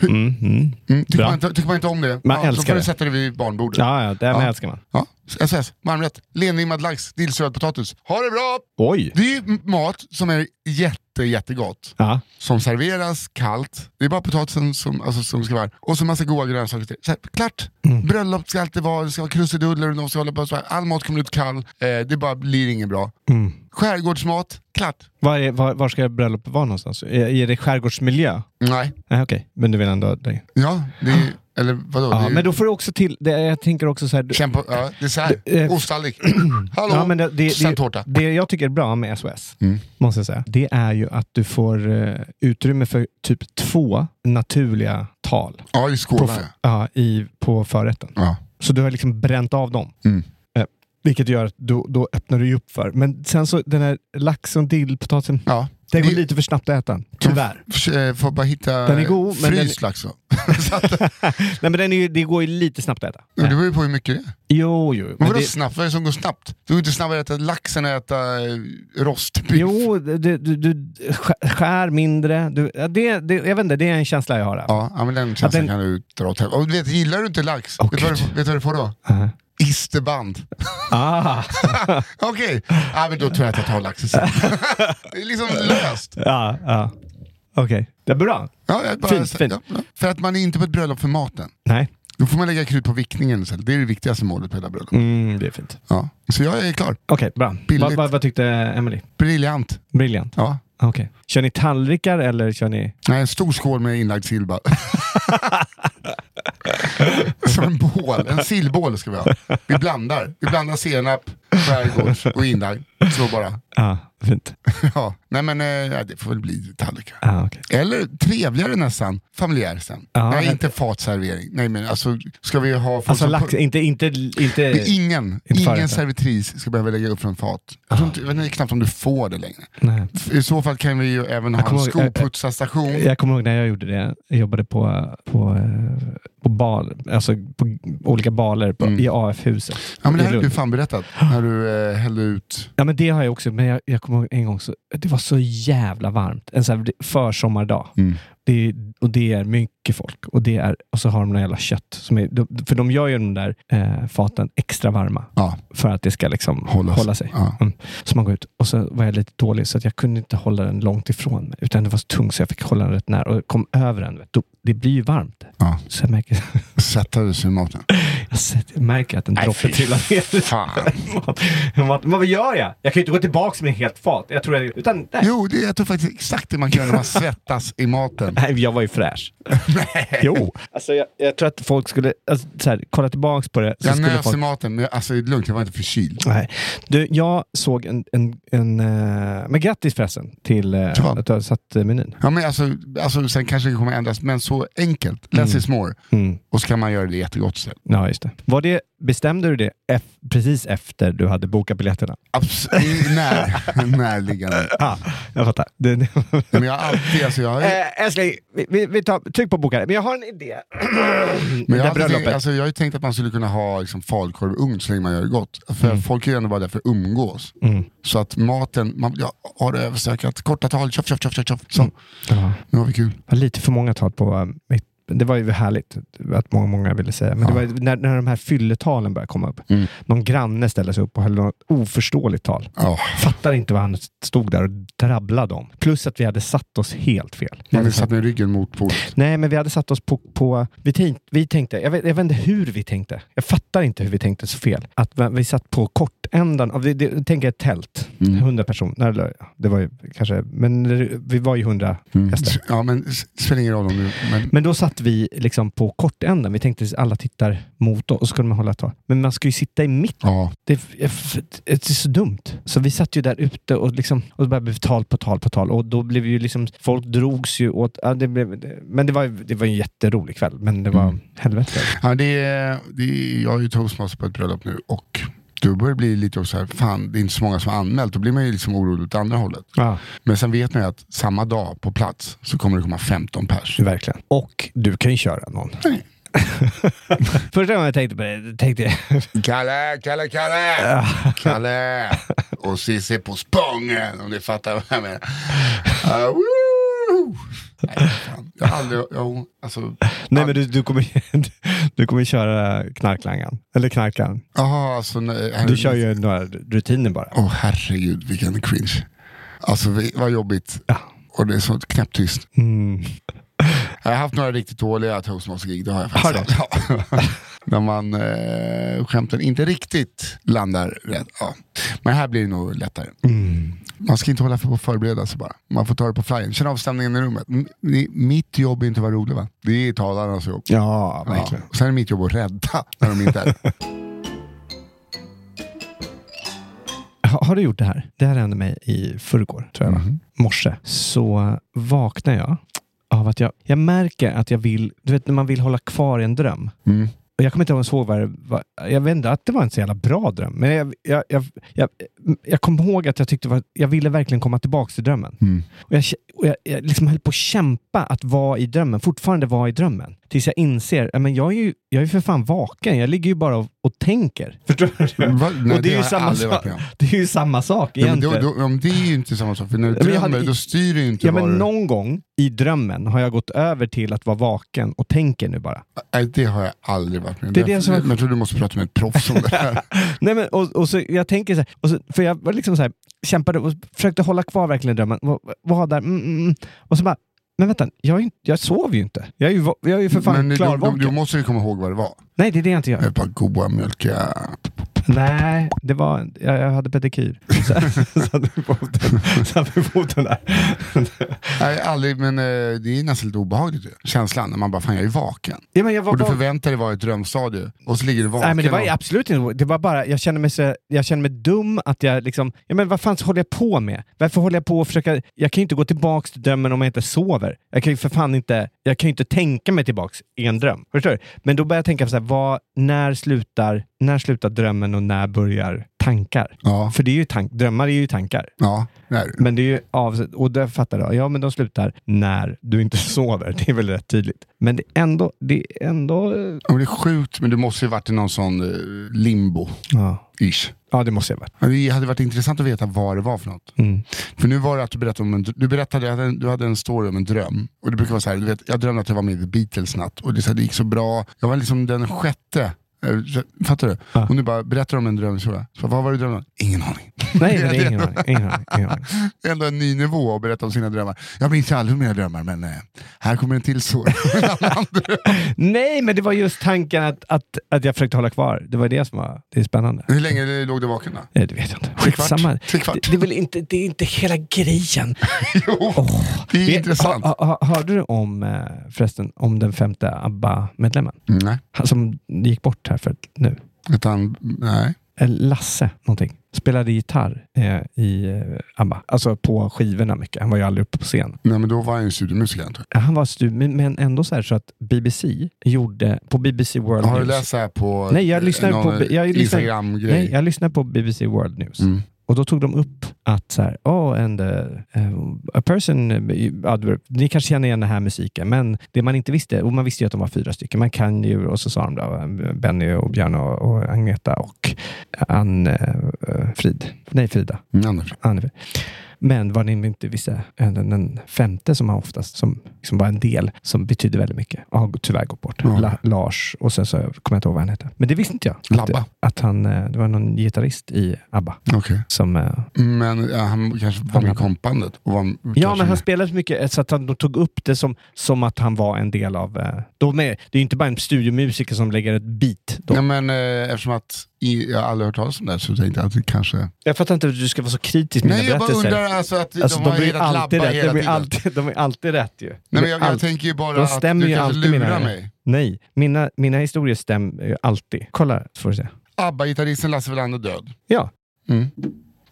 Mm, mm. Mm, tycker, man inte, tycker man inte om det, Man ja, så älskar får du sätta det vid barnbordet. Ja, ja, det Ja. älskar man. Ja, SS, varmrätt. Lenrimmad lax, dillsöd potatis. Ha det bra! Oj! Det är mat som är jätte, jättegott. Ja. Som serveras kallt. Det är bara potatisen som, alltså, som ska vara. Och så massa goda grönsaker till. Så här, klart! Mm. Bröllop ska alltid vara, det ska vara krusiduller och de ska hålla på så här. All mat kommer ut kall. Eh, det bara blir inget bra. Mm. Skärgårdsmat, klart. Var, är, var, var ska bröllopet vara någonstans? Är, är det skärgårdsmiljö? Nej. Nej, okej. Men du vill ändå... Det. Ja, det är, eller vadå? Ja, är, men då får du också till... Det, jag tänker också så här... du- Kämpa, ja, Det, eh, osttallrik. <clears throat> Hallå, Ja, men det, det, det, det jag tycker är bra med SOS, Mm. måste jag säga, det är ju att du får eh, utrymme för typ två naturliga tal Ja, i på, skålar. f- ja, i, på förrätten. Ja. Så du har liksom bränt av dem. Mm. Eh, vilket gör att då, då öppnar du ju upp för. Men sen så den här lax och dillpotatisen, Ja. Det går Det- lite för snabbt att äta. Tyvärr. F- eh, Får bara hitta Den är god, men fryst lax då. Så att, Nej men den är det går ju lite snabbt att äta. men det beror ju på hur mycket det är. Jo, jo. Men Men vadå det, snabbt? Vad är det som går snabbt? Det går inte snabbare att äta lax än att äta eh, rostbiff. jo, det- du, du, du skär- mindre. Du, ja, det, det, jag vet inte, det är en känsla jag har. Där. Ja, ja, men den känslan den- kan du dra åt helvete. Gillar du inte lax, Åh, vet, du vad du, får- vet du vad Isterband. Ah. <laughs> Okej, ja, men då tror jag att jag tar laxen sen. det är liksom löst. ja, ja. Okej, det är bra. Ja, bara, Fint, fint. Ja. För att man är inte på ett bröllop för maten. Nej, Då får man lägga krut på vickningen istället. Det är det viktigaste målet på hela bröllopet. mm, det är fint. Ja. Så jag är klar. Okej, bra. Billigt. Vad, vad, vad tyckte Emily? Briljant. Briljant. Ja. Okej. Kör ni tallrikar eller kör ni... Nej, en stor skål med inlagd sillba. <laughs> <laughs> Som en bål, en sillbål ska vi ha. Vi blandar. Vi blandar senap, skärgårds och inlagd. Så bara. Ja, fint. <laughs> Ja. Nej men eh, det får väl bli tallrikar. Ah, okej. Eller trevligare nästan, familjär sen. Ja, Nej, inte fatservering. Nej men alltså, ska vi ha folk Alltså som- lax, inte... inte, inte ingen, Inte ingen servitris ska behöva lägga upp från fat. Jag, tror inte, jag vet inte knappt om du får det längre. nej. I så fall kan vi ju även ha en kommer ihåg- eh, skoputsarstation. Jag kommer ihåg när jag gjorde det. Jag jobbade på, på, eh, på, bal, alltså på olika baler på, Mm. i AF-huset. Ja men det här har du fan berättat, när du eh, hällde ut. Ja men det har jag också, men jag, jag kommer ihåg en gång, så, det var så jävla varmt. En sån här försommardag. Mm. Det, och det är mycket folk. Och, det är, och så har de några jävla kött. Som är, för de gör ju de där eh, faten extra varma. Ja. För att det ska liksom Hålla hålla, sig. sig. Ja. Mm. Så man går ut. Och så var jag lite dålig så att jag kunde inte hålla den långt ifrån mig. Utan det var så tung så jag fick hålla den rätt nära. Och kom över den. vet. Då, det blir ju varmt. Ja. Så jag märker, Sätta dig i maten. <laughs> jag, sett- jag märker att en Nej, droppe trillar ner. Fan. <laughs> Men vad gör jag? Jag kan ju inte gå tillbaka med helt fat. Jag tror jag, utan, nej. Jo, det, jag tror faktiskt exakt det man kan göra när man svettas i maten. <laughs> Nej, jag var ju fräsch. <laughs> Jo. Alltså, jag, jag tror att folk skulle alltså, så här, kolla tillbaka på det. Så Jag nös folk... i maten, men alltså, det är lugnt, jag var inte förkyld. Nej. Du, jag såg en... en, en eh, men grattis förresten till Ja. att du har satt eh, menyn. Ja, men alltså, alltså, sen kanske det kommer ändras, men så enkelt. Less is more. Mm. Och så kan man göra det jättegott sen. Ja, det. Var det. Bestämde du det eff- precis efter du hade bokat biljetterna? Abs- i när, <laughs> närliggande. Ja, jag fattar. Det, det. Men jag har alltid, alltså, jag har, Eh, älskling, vi, vi, tar, tryck på boka. Men jag har en idé. <clears throat> men jag, har tänkt, alltså, jag har ju tänkt att man skulle kunna ha liksom, falukorv-ugn så länge man gör det gott. För folk är ju ändå bara där för att umgås. Mm. Så att maten, man ja, har överstökat, korta tal, tjoff tjoff tjoff tjoff. Så, Ja. nu har vi kul. Lite för många tal på eh, mitt det var ju härligt att många, många ville säga. Men det var när, när de här fylletalen började komma upp. Mm. Någon granne ställde sig upp och höll något oförståeligt tal. Ja, Fattar inte vad han stod där och drabblade om. Plus att vi hade satt oss helt fel. Vi man hade är satt med ryggen mot bordet. Nej, men vi hade satt oss på... på vi, tänk, vi tänkte, jag vet, jag vet inte hur vi tänkte. Jag fattar inte hur vi tänkte så fel. Att vi, vi satt på kortändan av, det, det, tänk ett tält. Mm. 100 personer. Ja, det var ju kanske, men det- vi var ju 100 Mm. gäster. Ja, men det spelar ingen roll om du... Men, Men då satt vi liksom på kortändan. Vi tänkte att alla tittar mot oss och så kunde man hålla tal. Men man ska ju sitta i mitten. ja, Det, är- det är så dumt. Så vi satt ju där ute och, liksom, och det bara blev tal på tal på tal. Och då blev ju liksom, folk drogs ju åt... Ja, det blev, men det var, det var en jätterolig kväll. Men det var Mm. helvete. ja det, är, det jag är ju toastmaster på ett bröllop nu och då börjar det bli lite så här, fan det är inte så många som har anmält. Då blir man ju liksom orolig åt andra hållet. Ja, Men sen vet man ju att samma dag på plats så kommer det komma 15 pers. verkligen. Och du kan ju köra någon. Nej. <laughs> Första gången jag tänkte på det, tänkte jag... <laughs> Kalle, Kalle, Kalle! Kalle! Och Cissi på Spången om ni fattar vad jag menar. Uh, <laughs> Nej, fan. Jag har aldrig... Jo, alltså, Nej, men du, du, kommer, <laughs> du kommer köra knarklangan. Eller knarkaren. Jaha, alltså... Nej, Du kör ju några rutiner bara. Åh herregud, vilken cringe. Alltså vad jobbigt. Ja. Och det är så knäpptyst. Mm. Jag har haft några riktigt dåliga toastmaster-gig, det har jag faktiskt. Ja. <laughs> När man eh, skämten inte riktigt landar rätt. Ja. Men här blir det nog lättare. Mm. Man ska inte hålla för på sig bara. Man får ta det på flyen. Känna av stämningen i rummet. M- Mitt jobb är inte att vara rolig va? Det är talarnas jobb. Ja, Ja. verkligen. Och Sen är det mitt jobb att rädda när de inte är <laughs> Ha, har du gjort det här? Det här hände mig i förrgår, tror jag. Mhm. Morse. Så vaknar jag av att jag, jag märker att jag vill, du vet när man vill hålla kvar en dröm. mm. Och jag kommer inte ihåg så vad det var. Jag vet inte att det var en så jävla bra dröm. Men jag, jag, jag, jag, jag kommer ihåg att jag tyckte var, jag ville verkligen komma tillbaka till drömmen. Mm. Och jag, och jag, jag liksom höll på att kämpa att vara i drömmen, fortfarande vara i drömmen. Tills jag inser, men jag är ju jag är för fan vaken. Jag ligger ju bara och, och tänker. Förstår du? Va? Nej, och det, det är ju samma sak. <laughs> Det är ju samma sak Ja, men egentligen. då, då, om det är ju inte samma sak, för när du drömmer hade- då styr du inte Ja, men du... någon gång i drömmen har jag gått över till att vara vaken och tänker nu bara. Nej, det har jag aldrig varit med. Det är det som jag tror du måste prata med ett proffs om det här. <laughs> Nej, men, och, och så, jag tänker så här, och så, för jag var liksom så här, kämpade och försökte hålla kvar verkligen drömmen. Var, var där, mm, mm, mm. och så bara, men vänta, jag, är ju inte- jag sov ju inte. Jag är ju, jag är ju för fan Men du, klarvaken. du, du måste ju komma ihåg vad det var. Nej, det är det jag inte gör. Ett par goa mjölkiga... Nej, det var, jag, jag hade pedikyr. <laughs> Så- Satt vid foten, satt vid foten där. Nej, aldrig, men eh, det är nästan lite obehagligt. Känslan när man bara, fan jag är vaken. Ja, men jag var Och du förväntar dig vara i ett drömstadie. Och så ligger du vaken. Nej, men det var och- absolut inte Det var bara, jag kände mig, så, jag kände mig dum att jag liksom, ja men vad fan håller jag på med? Varför håller jag på och försöka, jag kan ju inte gå tillbaks till drömmen om jag inte sover. Jag kan ju för fan inte, jag kan ju inte tänka mig tillbaks i en dröm. Förstår du? Men då börjar jag tänka så här, vad, när slutar, när slutar drömmen och när börjar tankar? Ja, För det är ju tank, drömmar är ju tankar. ja det det. Men det är ju av, och där fattar jag, ja men de slutar när du inte <laughs> sover. Det är väl rätt tydligt. Men det är ändå, det är ändå, eh, Ja, men det är sjukt, men du måste ju varit i någon sån eh, limbo. ja. Ish. ja det måste jag ha varit. Det hade varit intressant att veta vad det var för något. Mm. För nu var det att du berättade om en, du berättade, en, du hade en story om en dröm. Och det brukar vara så här, du vet, jag drömde att jag var med i The Beatles natt och det, så här, det gick så bra. Jag var liksom den sjätte. Eh, Fattar du? Ja. Och nu bara berättar om en dröm. Så, vad var det du drömde om? Ingen aning. Nej, <laughs> det är ingen aning. Ingen aning, ingen aning. Ändå en ny nivå att berätta om sina drömmar. Jag minns aldrig mina drömmar men eh, här kommer en till <laughs> dröm. Nej, men det var just tanken att, att, att jag försökte hålla kvar. Det var det som var det är spännande. Hur länge låg du vaken då? Nej, det vet jag inte. Skitsamma. Det, det, är väl inte, det är inte hela grejen. <laughs> Jo, Åh. det är Vet- intressant. Ha, ha, hörde du om, eh, förresten, om den femte ABBA-medlemmen? Nej, Han som gick bort här för nu. utan nej. Eh, Lasse någonting. Spelade gitarr eh, i eh, ABBA. Alltså på skivorna mycket. Han var ju aldrig uppe på scen. Nej men då var jag en studiomusiker antar Han var stu- men, ändå så här så att BBC gjorde, på BBC World jag. Har du News. läst så här på Nej, jag lyssnar någon på- jag lyssnar- Instagram-grej? Nej, jag lyssnade på BBC World News. Mm. Och då tog de upp att så här, oh, and, uh, uh, a person, uh, other- ni kanske känner igen den här musiken, men det man inte visste, och man visste ju att de var fyra stycken, man kan ju, och så sa de då, eh, Benny och Björn och, och Agneta och Ann uh, Frid. Nej, Frida. Mm, Anders. Ann Men vad ni inte visste, den, femte som har oftast, som liksom var en del, som betyder väldigt mycket, har tyvärr gått bort. Ja. La, Lars, och sen så kommer jag inte ihåg vad han heter. Men det visste inte jag. Labba. Att, att han, eh, det var någon gitarrist i ABBA Okej. som eh, Men ja, han kanske var med i Han- kompbandet? Var, Ja, men han med- spelade så mycket eh, så att han tog upp det som, som att han var en del av... De är, det är ju inte bara en studiomusiker som lägger ett beat. Då. Ja, men eh, eftersom att i, jag har aldrig hört talas om det så tänkte jag att det kanske... Jag fattar inte att du ska vara så kritisk med Nej, dina jag bara berättelser. undrar alltså att Alltså, de de blir alltid rätt. hela De tiden. alltid, de är alltid rätt ju. Nej, men jag, jag tänker ju bara de att stämmer du ju kanske lurar mina- mig. Nej, mina, mina historier stämmer ju alltid. Kolla, så får du se. ABBA-gitarristen Lasse Welander död. Ja, Mm.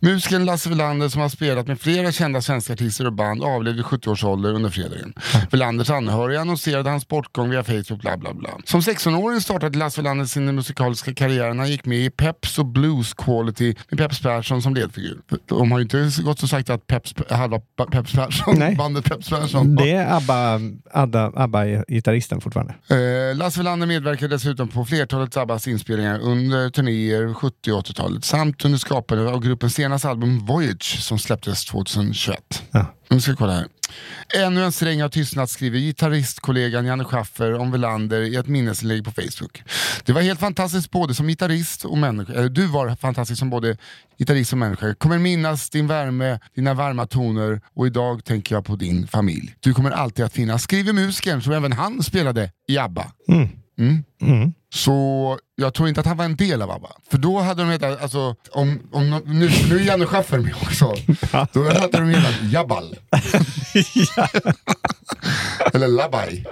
Musikern Lasse Welander som har spelat med flera kända svenska artister och band avled vid 70 års ålder under fredagen. Welanders anhöriga annonserade hans bortgång via Facebook bla bla bla. Som 16-åring startade Lasse Welander sin musikaliska karriär när han gick med i Peps och Blues Quality med Peps Persson som ledfigur. De har ju inte gått så sagt att Peps, halva Peps Persson, Nej. bandet Peps Persson. det är ABBA, ABBA, ABBA-gitarristen fortfarande. Eh, Lasse Welander medverkade dessutom på flertalet Abbas inspelningar under turnéer 70 och 80-talet samt under skapandet av gruppens senaste senaste album Voyage som släpptes 2021. Ja. Nu ska vi kolla här. Ännu en sträng av tystnad skriver gitarristkollegan Janne Schaffer om Velander i ett minnesinlägg på Facebook. Det var helt fantastiskt både som gitarrist och människa. Eller, du var fantastisk som både gitarrist och människa. Kommer minnas din värme, dina varma toner och idag tänker jag på din familj. Du kommer alltid att finnas, skriver musikern som även han spelade i ABBA. Mm. Så jag tror inte att han var en del av ABBA. För då hade de hetat, alltså, om, om, nu, nu är Janne Schaffer med också. <laughs> Då hade de hetat Jabal. <laughs> Eller Labai.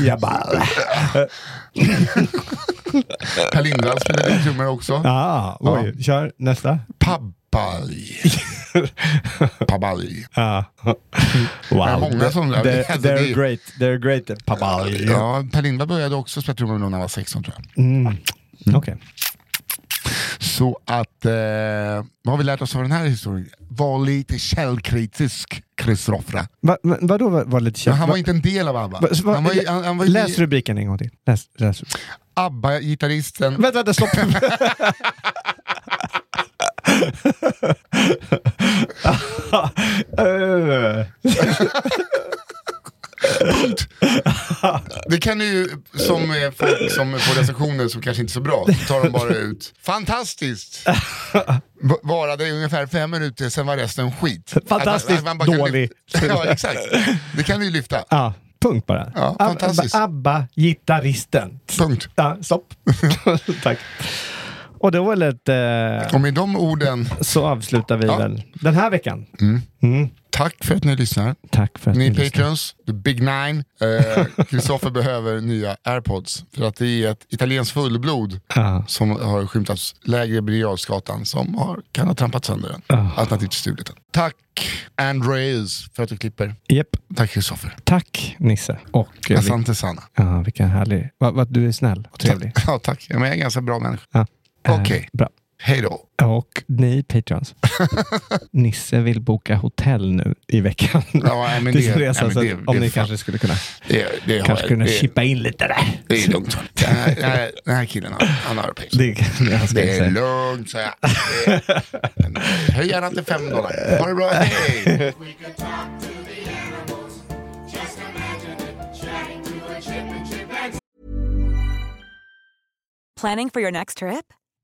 <laughs> Jabal. Per Lindvall spelade trummor också. Ah, oj, kör nästa. Pabalj. <laughs> Pabalj. Ja. <laughs> Wow. är många som- they're, alltså, det är- they're great. They're great. Pabal. Ja, Per Lindvall började också spela trummor när han var 16 tror jag. Mm. Okej. Så att, eh, vad har vi lärt oss av den här historien? Var lite källkritisk, Kristoffer. Va, va, vadå var, var lite Men känd? han var Va- inte en del av ABBA. va, va, Han var, han, han var läs rubriken en gång till. Läs, läs. ABBA-gitarristen. Vänta, vänta, stopp. <laughs> Det kan ju, som folk som får recensioner som kanske inte är så bra, så tar de bara ut Fantastiskt! V- Varade i ungefär fem minuter, sen var resten skit. Fantastiskt Att- att man bara kan dålig. ja, exakt. Det kan vi lyfta. Ja, punkt bara. Ja, Ab- fantastiskt. Abba, gitarristen. Punkt. Ja, stopp. <laughs> Tack. Och då var det ett, eh, Och med de orden, så avslutar vi Ja. väl den här veckan. Mm. tack för att ni lyssnar. Tack för att Ni ni patrons, the big nine. Eh, Kristoffer <laughs> behöver nya airpods för att det är ett italienskt fullblod Ja. som har skymtats lägre Birger som har, kan ha trampat sönder den. Ja. Alternativt stulit. Tack Andreas för att du klipper. Japp. Tack Kristoffer. Tack Nisse. Och eh, Asante Sana. ja, vilken härlig... Vad vad du är snäll och trevlig. Ja, tack. Ja, men jag är en ganska bra människa. Ja. Eh, Okej. Bra. Hej då. Och ni patrons. <laughs> Nisse vill boka hotell nu i veckan. Ja, men det- resa, ja, men <laughs> så det- om det ni fan- kanske skulle kunna, Det, det, har kanske jag- kunna det, chippa in lite där. det är lugnt. <laughs> Den här, den här, den här killen, han, han har pengar. Det, det, jag ska Det är säga. lugnt, så jag. Höj gärna till fem dollar. Ha det bra, hej! Planning for your next trip?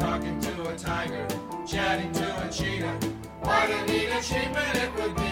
Talking to a tiger, chatting to a cheetah. What a neat achievement it would be.